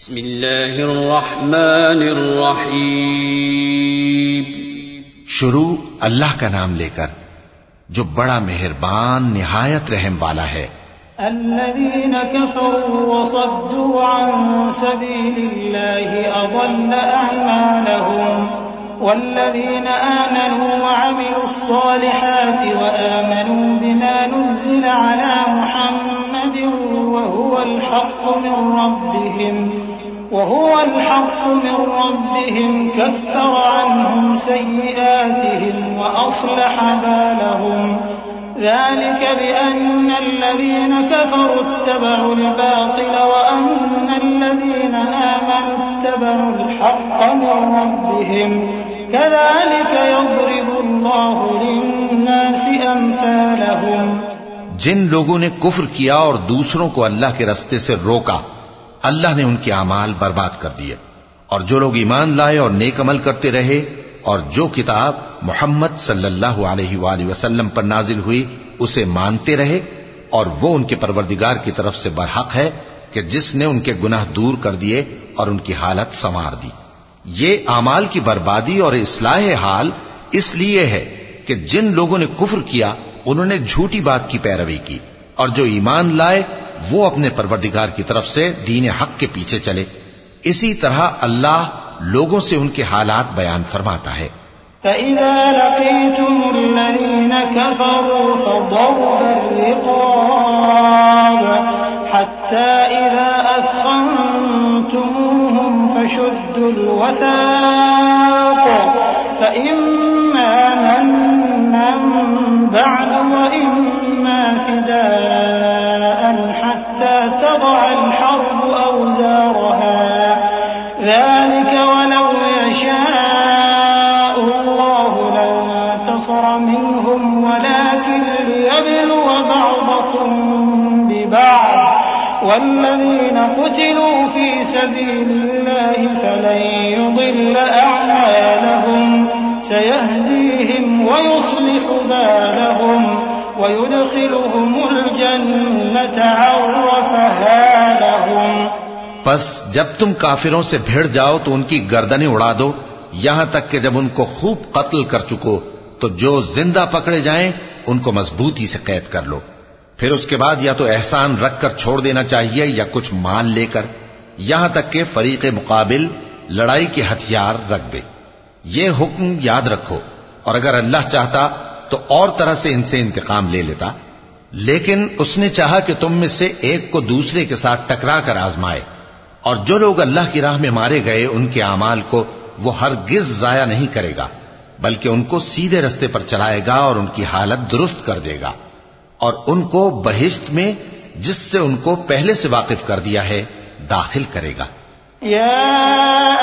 بسم الله الرحمن الرحيم شروع اللہ کا نام لے کر جو بڑا مہربان نہایت رحم والا ہے۔ الذين كفروا وصدوا عن سبيل الله أضل أعمالهم والذين آمنوا وعملوا الصالحات وآمنوا بما نزل على محمد وهو الحق من ربهم. وهو الحق من ربهم كفر عنهم سيئاتهم وأصلح بالهم. ذلك بأن الذين كفروا اتبعوا الباطل وأن الذين آمنوا اتبعوا الحق من ربهم. كذلك يضرب الله للناس أمثالهم. جن لوگوں نے کفر کیا اور دوسروں کو اللہ کے رستے سے روکا اللہ نے ان کے اعمال برباد کر دیے۔ اور جو لوگ ایمان لائے اور نیک عمل کرتے رہے، اور جو کتاب محمد صلی اللہ علیہ وآلہ وسلم پر نازل ہوئی، اسے مانتے رہے، اور وہ ان کے پروردگار کی طرف سے برحق ہے کہ جس نے ان کے گناہ دور کر دیے اور ان کی حالت سنوار دی۔ یہ اعمال کی بربادی اور اصلاح حال اس لیے ہے کہ جن لوگوں نے کفر کیا، انہوں نے جھوٹی بات کی پیروی کی۔ اور جو ایمان لائے، وہ اپنے پروردگار کی طرف سے دین حق کے پیچھے چلے۔ اسی طرح اللہ لوگوں سے ان کے حالات بیان فرماتا ہے۔ فإذا لقيتم الذين كفروا فضرب الرقاب حتى إذا أثخنتموهم فشدوا الوثاق فإما منا بعد وإما فداء قتلوا في سبيل الله فلن يضل أعمالهم. سيهديهم ويصلح بالهم ويدخلهم الجنة عرفها لهم پس جب تم کافروں سے بھیڑ جاؤ تو ان کی گردنیں اڑا دو. یہاں تک کہ جب ان کو خوب قتل کر چکو تو جو زندہ پکڑے جائیں ان کو مضبوطی سے قید کر لو۔ پھر اس کے بعد یا تو احسان رکھ کر چھوڑ دینا چاہیے یا کچھ مال لے کر یہاں تک کہ فریق مقابل لڑائی کے ہتھیار رکھ دے۔ یہ حکم یاد رکھو۔ اور اگر اللہ چاہتا تو اور طرح سے ان سے انتقام لے لیتا۔ لیکن اس نے چاہا کہ تم میں سے ایک کو دوسرے کے ساتھ ٹکرا کر آزمائے۔ اور جو لوگ اللہ کی راہ میں مارے گئے، ان کے اعمال کو وہ ہرگز ضائع نہیں کرے گا، بلکہ ان کو سیدھے رستے پر چلائے گا اور ان کی حالت درست کر دے گا۔ اور ان کو بہشت میں جس سے ان کو پہلے سے واقف کر دیا ہے، داخل کرے گا۔ يا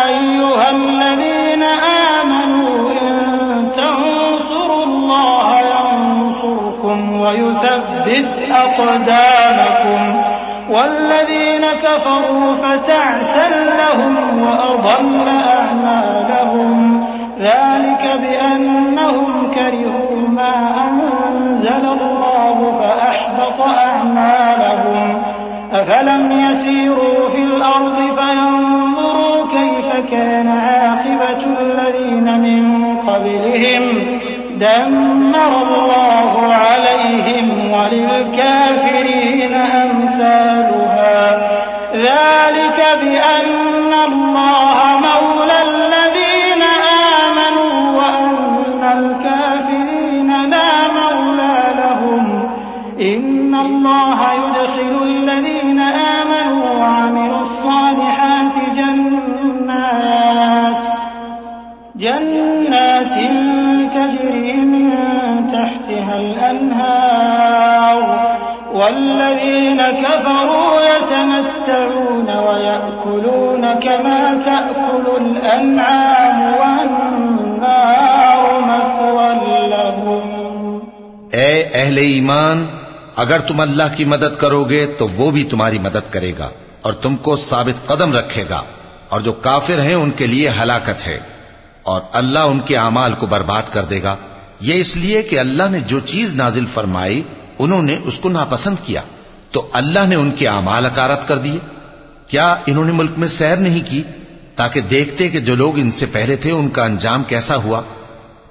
أيها الذين آمنوا إن تنصروا الله ينصركم ويثبت أقدامكم والذين كفروا فتعسا لهم وأضل أعمالهم ذلك بأنهم أفلم يسيروا في الأرض فينظروا كيف كان عاقبة الذين من قبلهم؟ دمر الله كفروا يتمتعون ويأكلون كما تأكل الأنعام والنار مثوى لهم اے اہل ایمان، اگر تم اللہ کی مدد کرو گے تو وہ بھی تمہاری مدد کرے گا اور تم کو ثابت قدم رکھے گا اور جو کافر ہیں ان کے لیے ہلاکت ہے اور اللہ ان کے اعمال کو برباد کر دے گا۔ یہ اس لیے کہ اللہ نے جو چیز نازل فرمائی، انہوں نے اس کو ناپسند کیا۔ تو اللہ نے ان کے اعمال اکارت کر دیے۔ کیا انہوں نے ملک میں سیر نہیں کی؟ تاکہ دیکھتے کہ جو لوگ ان سے پہلے تھے، ان کا انجام کیسا ہوا۔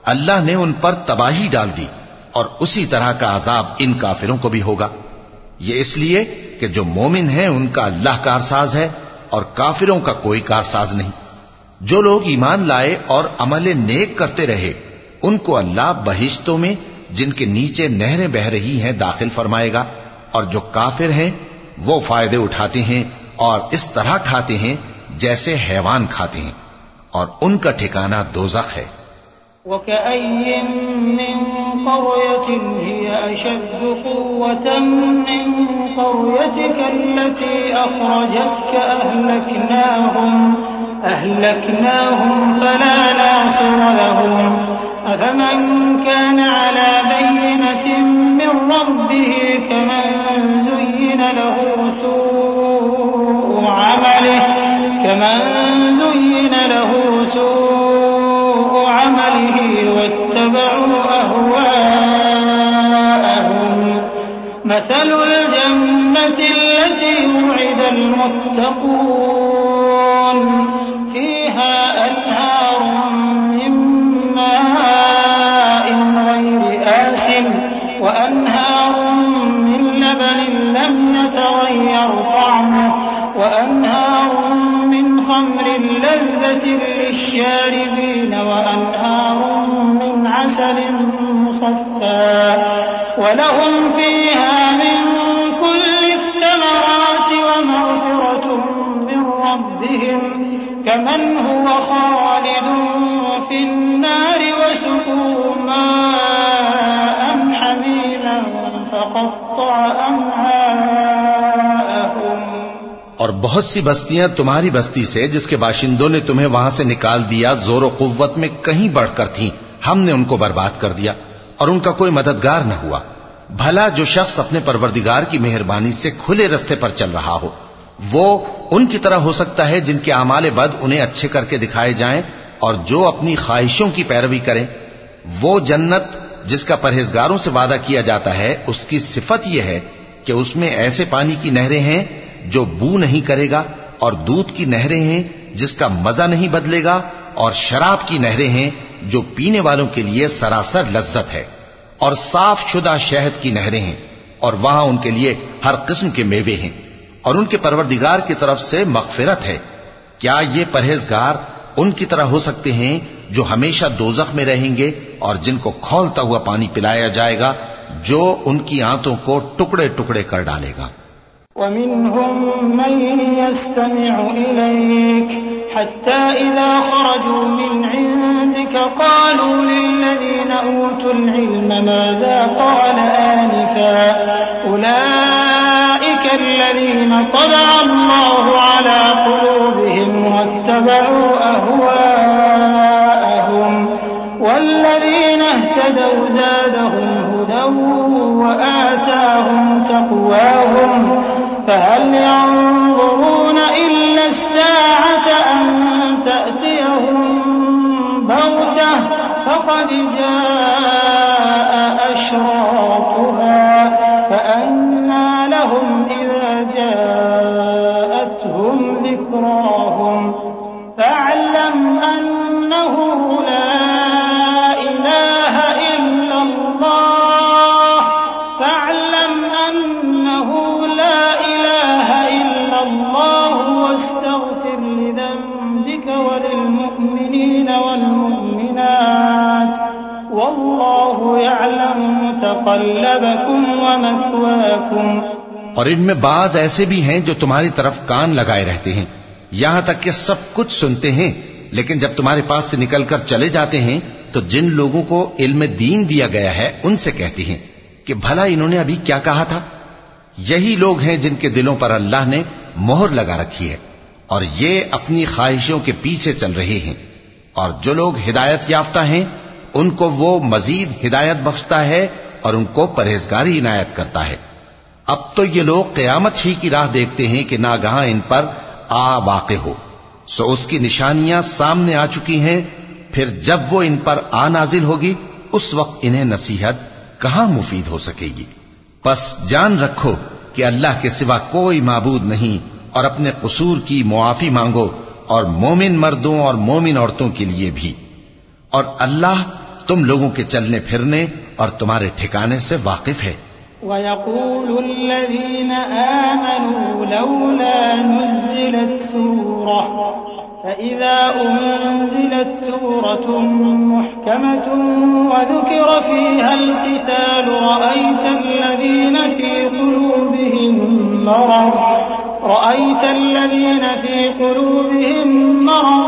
اللہ نے ان پر تباہی ڈال دی اور اسی طرح کا عذاب ان کافروں کو بھی ہوگا۔ یہ اس لیے کہ جو مومن ہیں، ان کا اللہ کارساز ہے اور کافروں کا کوئی کارساز نہیں۔ جو لوگ ایمان لائے اور عمل نیک کرتے رہے، ان کو اللہ بہشتوں میں، جن کے نیچے نہریں بہ رہی ہیں، داخل فرمائے گا۔ اور جو کافر ہیں، وہ فائدے اٹھاتے ہیں اور اس طرح کھاتے ہیں جیسے حیوان کھاتے ہیں، اور ان کا ٹھکانہ دوزخ ہے۔ وكأي من قرية هي أشد قوة من قريتك التي أخرجتك أهلكناهم أهلكناهم فلا ناصر لهم لذة للشاربين وأنهار من عسل مصفى ولهم فيها من كل الثمرات ومغفرة من ربهم كمن هو اور بہت سی بستیاں تمہاری بستی سے جس کے باشندوں نے تمہیں وہاں سے نکال دیا زور و قوت میں کہیں بڑھ کر تھیں۔ ہم نے ان کو برباد کر دیا اور ان کا کوئی مددگار نہ ہوا۔ بھلا جو شخص اپنے پروردگار کی مہربانی سے کھلے رستے پر چل رہا ہو، وہ ان کی طرح ہو سکتا ہے جن کے اعمال بد انہیں اچھے کر کے دکھائے جائیں اور جو اپنی خواہشوں کی پیروی کریں۔ وہ جنت جس کا پرہیزگاروں سے وعدہ کیا جاتا ہے، اس کی صفت یہ ہے کہ اس میں ایسے پانی کی نہریں ہیں جو بو نہیں کرے گا اور دودھ کی نہریں ہیں جس کا مزہ نہیں بدلے گا اور شراب کی نہریں ہیں جو پینے والوں کے لیے سراسر لذت ہے اور صاف شدہ شہد کی نہریں ہیں اور وہاں ان کے لیے ہر قسم کے میوے ہیں اور ان کے پروردگار کی طرف سے مغفرت ہے۔ کیا یہ پرہیزگار ان کی طرح ہو سکتے ہیں جو ہمیشہ دوزخ میں رہیں گے اور جن کو کھولتا ہوا پانی پلایا جائے گا جو ان کی آنتوں کو ٹکڑے ٹکڑے کر ڈالے گا؟ ومنهم من يستمع إليك حتى إذا خرجوا من عندك قالوا للذين أوتوا العلم ماذا قال آنفا أولئك الذين طبع الله على فهل ينظرون إلا الساعة أن تأتيهم بغتة؟ فقد جاء أشراطها فأنى لهم إذا جاءتهم ذكراهم. فاعلم اور ان میں بعض ایسے بھی ہیں جو تمہاری طرف کان لگائے رہتے ہیں۔ یہاں تک کہ سب کچھ سنتے ہیں، لیکن جب تمہارے پاس سے نکل کر چلے جاتے ہیں، تو جن لوگوں کو علم دین دیا گیا ہے، ان سے کہتے ہیں کہ بھلا انہوں نے ابھی کیا کہا تھا؟ یہی لوگ ہیں جن کے دلوں پر اللہ نے مہر لگا رکھی ہے، اور یہ اپنی خواہشوں کے پیچھے چل رہے ہیں۔ اور جو لوگ ہدایت یافتہ ہیں، ان کو وہ مزید ہدایت بخشتا ہے اور ان کو پرہیزگاری عنایت کرتا ہے۔ اب تو یہ لوگ قیامت ہی کی راہ دیکھتے ہیں کہ ناگہاں ان پر آ واقع ہو۔ سو اس کی نشانیاں سامنے آ چکی ہیں۔ پھر جب وہ ان پر آ نازل ہوگی، اس وقت انہیں نصیحت کہاں مفید ہو سکے گی؟ بس جان رکھو کہ اللہ کے سوا کوئی معبود نہیں اور اپنے قصور کی معافی مانگو اور مومن مردوں اور مومن عورتوں کے لیے بھی۔ اور اللہ تم لوگوں کے چلنے پھرنے اور تمہارے ٹھکانے سے واقف ہے ويقول الذين آمنوا لولا نزلت سورة فإذا أنزلت سورة محكمة وذكر فيها القتال رأيت الذين في قلوبهم مرض رأيت الذين في قلوبهم مرض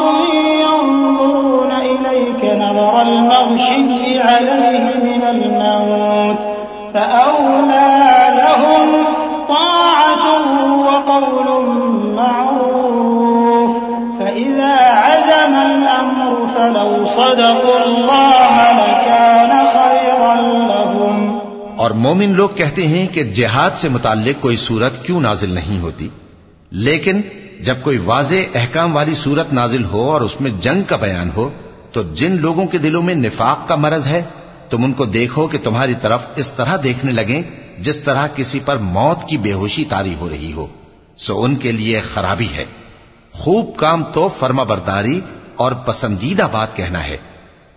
اور مومن لوگ کہتے ہیں کہ جہاد سے متعلق کوئی صورت کیوں نازل نہیں ہوتی؟ لیکن جب کوئی واضح احکام والی صورت نازل ہو اور اس میں جنگ کا بیان ہو، تو جن لوگوں کے دلوں میں نفاق کا مرض ہے، تم ان کو دیکھو کہ تمہاری طرف اس طرح دیکھنے لگیں جس طرح کسی پر موت کی بے ہوشی تاری ہو رہی ہو۔ سو ان کے لیے خرابی ہے۔ خوب کام تو فرما برداری اور پسندیدہ بات کہنا ہے۔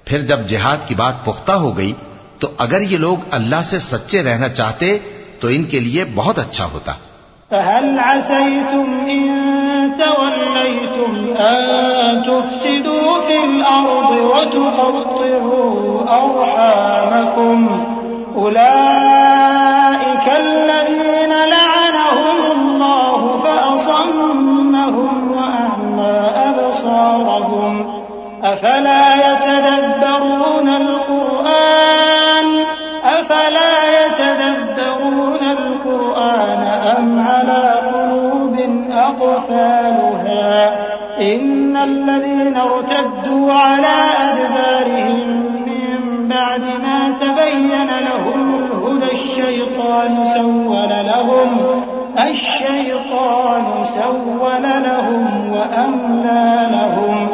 پھر جب جہاد کی بات پختہ ہو گئی تو اگر یہ لوگ اللہ سے سچے رہنا چاہتے تو ان کے لیے بہت اچھا ہوتا۔ فهل عسيتم إن توليتم أن تفسدوا في الأرض وتقطعوا أرحامكم أولئك الشيطان سول لهم وأملى لهم.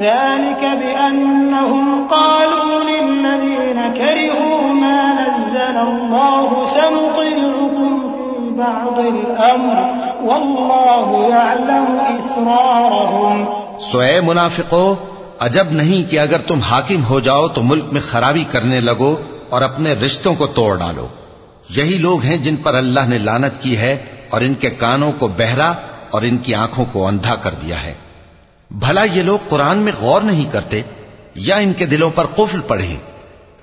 ذلك بأنهم قالوا للذين كرهوا ما نزل الله سنطيعكم في بعض الأمر. والله يعلم إسرارهم. سو اے منافقو، عجب نہیں کہ اگر تم حاکم ہو جاؤ تو ملک میں خرابی کرنے لگو اور اپنے رشتوں کو توڑ ڈالو۔ یہی لوگ ہیں جن پر اللہ نے لانت کی ہے اور ان کے کانوں کو بہرا اور ان کی آنکھوں کو اندھا کر دیا ہے۔ بھلا یہ لوگ قرآن میں غور نہیں کرتے یا ان کے دلوں پر قفل پڑے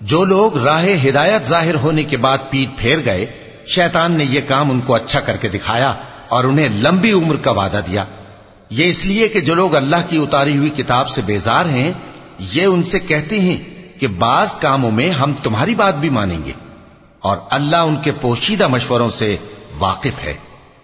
جو لوگ راہ ہدایت ظاہر ہونے کے بعد پیٹ پھیر گئے، شیطان نے یہ کام ان کو اچھا کر کے دکھایا اور انہیں لمبی عمر کا وعدہ دیا۔ یہ اس لیے کہ جو لوگ اللہ کی اتاری ہوئی کتاب سے بیزار ہیں، یہ ان سے کہتے ہیں کہ بعض کاموں میں ہم تمہاری بات بھی مانیں گے اور اللہ ان کے پوشیدہ مشوروں سے واقف ہے۔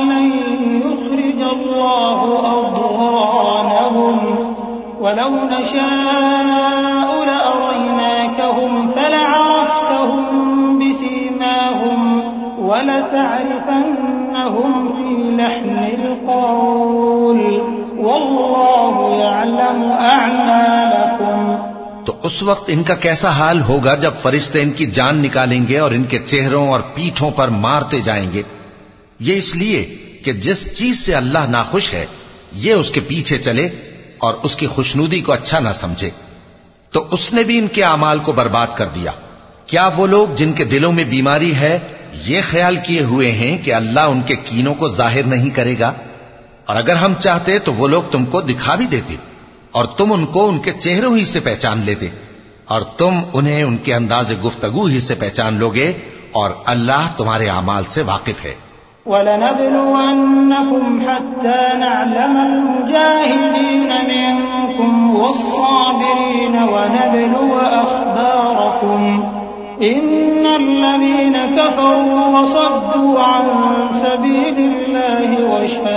أن يخرج الله أضغانهم ولو نشاء لأريناكهم فلعرفتهم بسيماهم ولتعرفنهم في لحن القول والله يعلم أعمالكم. تو اس وقت ان کا کیسا حال ہوگا جب فرشتے ان کی جان نکالیں گے اور ان کے چہروں اور پیٹھوں پر مارتے جائیں گے؟ یہ اس لیے کہ جس چیز سے اللہ ناخوش ہے، یہ اس کے پیچھے چلے اور اس کی خوشنودی کو اچھا نہ سمجھے۔ تو اس نے بھی ان کے اعمال کو برباد کر دیا۔ کیا وہ لوگ جن کے دلوں میں بیماری ہے، یہ خیال کیے ہوئے ہیں کہ اللہ ان کے کینوں کو ظاہر نہیں کرے گا؟ اور اگر ہم چاہتے تو وہ لوگ تم کو دکھا بھی دیتے اور تم ان کو ان کے چہروں ہی سے پہچان لیتے اور تم انہیں ان کے انداز گفتگو ہی سے پہچان لوگے اور اللہ تمہارے اعمال سے واقف ہے۔ ولنبلونكم حتى نعلم المجاهدين منكم والصابرين ونبلو أخباركم. إن الذين كفروا وصدوا عن سبيل الله وشاقوا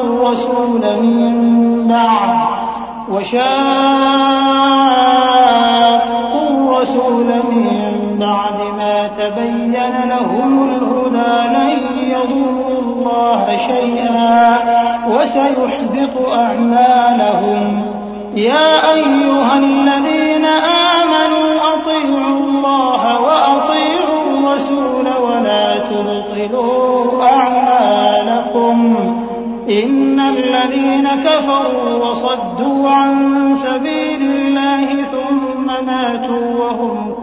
الرسول من بعد وشاقوا الرسول من بعد ما تبين لهم الهدى لن يضروا الله شيئا وسيحبط أعمالهم. يا أيها الذين آمنوا أطيعوا الله وأطيعوا الرسول ولا تبطلوا أعمالكم. إن الذين كفروا وصدوا عن سبيل الله ثم ماتوا وهم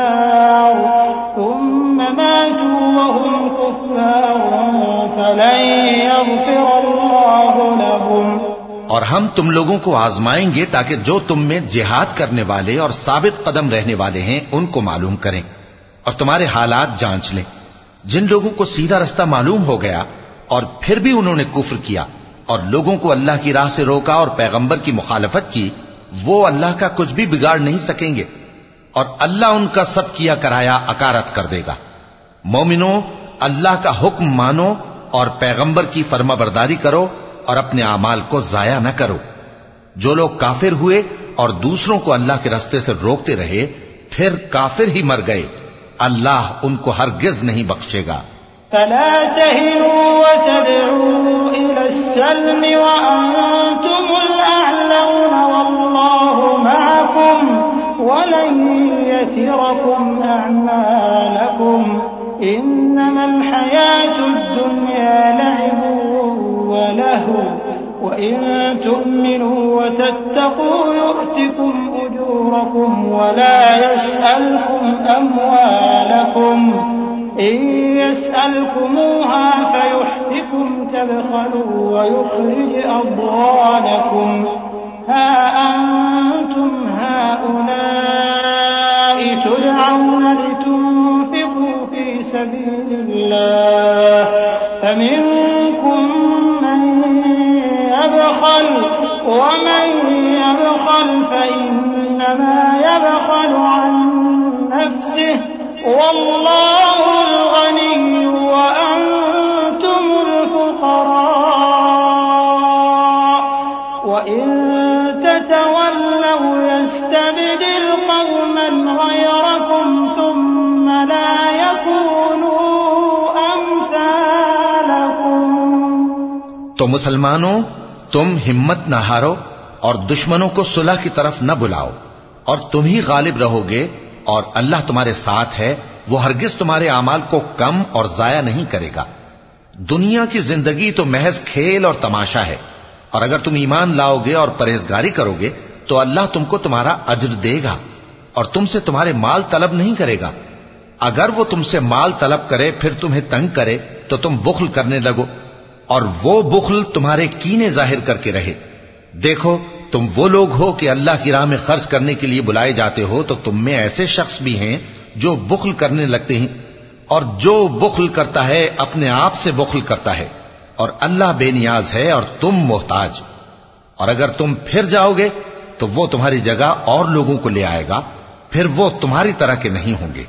كفار ثم ماتوا وهم كفار، فلن يغفر الله لهم. اور ہم تم لوگوں کو آزمائیں گے تاکہ جو تم میں جہاد کرنے والے اور ثابت قدم رہنے والے ہیں، ان کو معلوم کریں اور تمہارے حالات جانچ لیں۔ جن لوگوں کو سیدھا رستہ معلوم ہو گیا اور پھر بھی انہوں نے کفر کیا اور لوگوں کو اللہ کی راہ سے روکا اور پیغمبر کی مخالفت کی، وہ اللہ کا کچھ بھی بگاڑ نہیں سکیں گے۔ اور اللہ ان کا سب کیا کرایا اکارت کر دے گا۔ مومنو، اللہ کا حکم مانو اور پیغمبر کی فرما برداری کرو اور اپنے اعمال کو ضائع نہ کرو۔ جو لوگ کافر ہوئے اور دوسروں کو اللہ کے رستے سے روکتے رہے، پھر کافر ہی مر گئے۔ اللہ ان کو ہرگز نہیں بخشے گا۔ فلا تهنوا وتدعوا إلى السلم وأنتم الأعلون ولن يتركم أعمالكم. إنما الحياة الدنيا لعب ولهو. وإن تؤمنوا وتتقوا يؤتكم أجوركم ولا يسألكم أموالكم. إن يسألكموها فيحفكم تبخلوا ويخرج أضغانكم. أنتم هؤلاء تدعون لتنفقوا في سبيل الله فمنكم من يبخل ومن يبخل فإنما يبخل عن نفسه والله الغني وأنتم الفقراء وإن تتولوا يستبدل قوما غيركم ثم لا يكونوا أمثالكم تو مسلمانوں، تم ہمت نہ ہارو اور دشمنوں کو صلح کی طرف نہ بلاؤ اور تم ہی غالب رہو گے اور اللہ تمہارے ساتھ ہے، وہ ہرگز تمہارے اعمال کو کم اور ضائع نہیں کرے گا۔ دنیا کی زندگی تو محض کھیل اور تماشا ہے۔ اور اگر تم ایمان لاؤ گے اور پرہیزگاری کرو گے، تو اللہ تم کو تمہارا اجر دے گا اور تم سے تمہارے مال طلب نہیں کرے گا۔ اگر وہ تم سے مال طلب کرے، پھر تمہیں تنگ کرے، تو تم بخل کرنے لگو اور وہ بخل تمہارے کینے ظاہر کر کے رہے۔ دیکھو، تم وہ لوگ ہو کہ اللہ کی راہ میں خرچ کرنے کے لیے بلائے جاتے ہو، تو تم میں ایسے شخص بھی ہیں جو بخل کرنے لگتے ہیں اور جو بخل کرتا ہے، اپنے آپ سے بخل کرتا ہے۔ اور اللہ بے نیاز ہے اور تم محتاج۔ اور اگر تم پھر جاؤ گے، تو وہ تمہاری جگہ اور لوگوں کو لے آئے گا، پھر وہ تمہاری طرح کے نہیں ہوں گے۔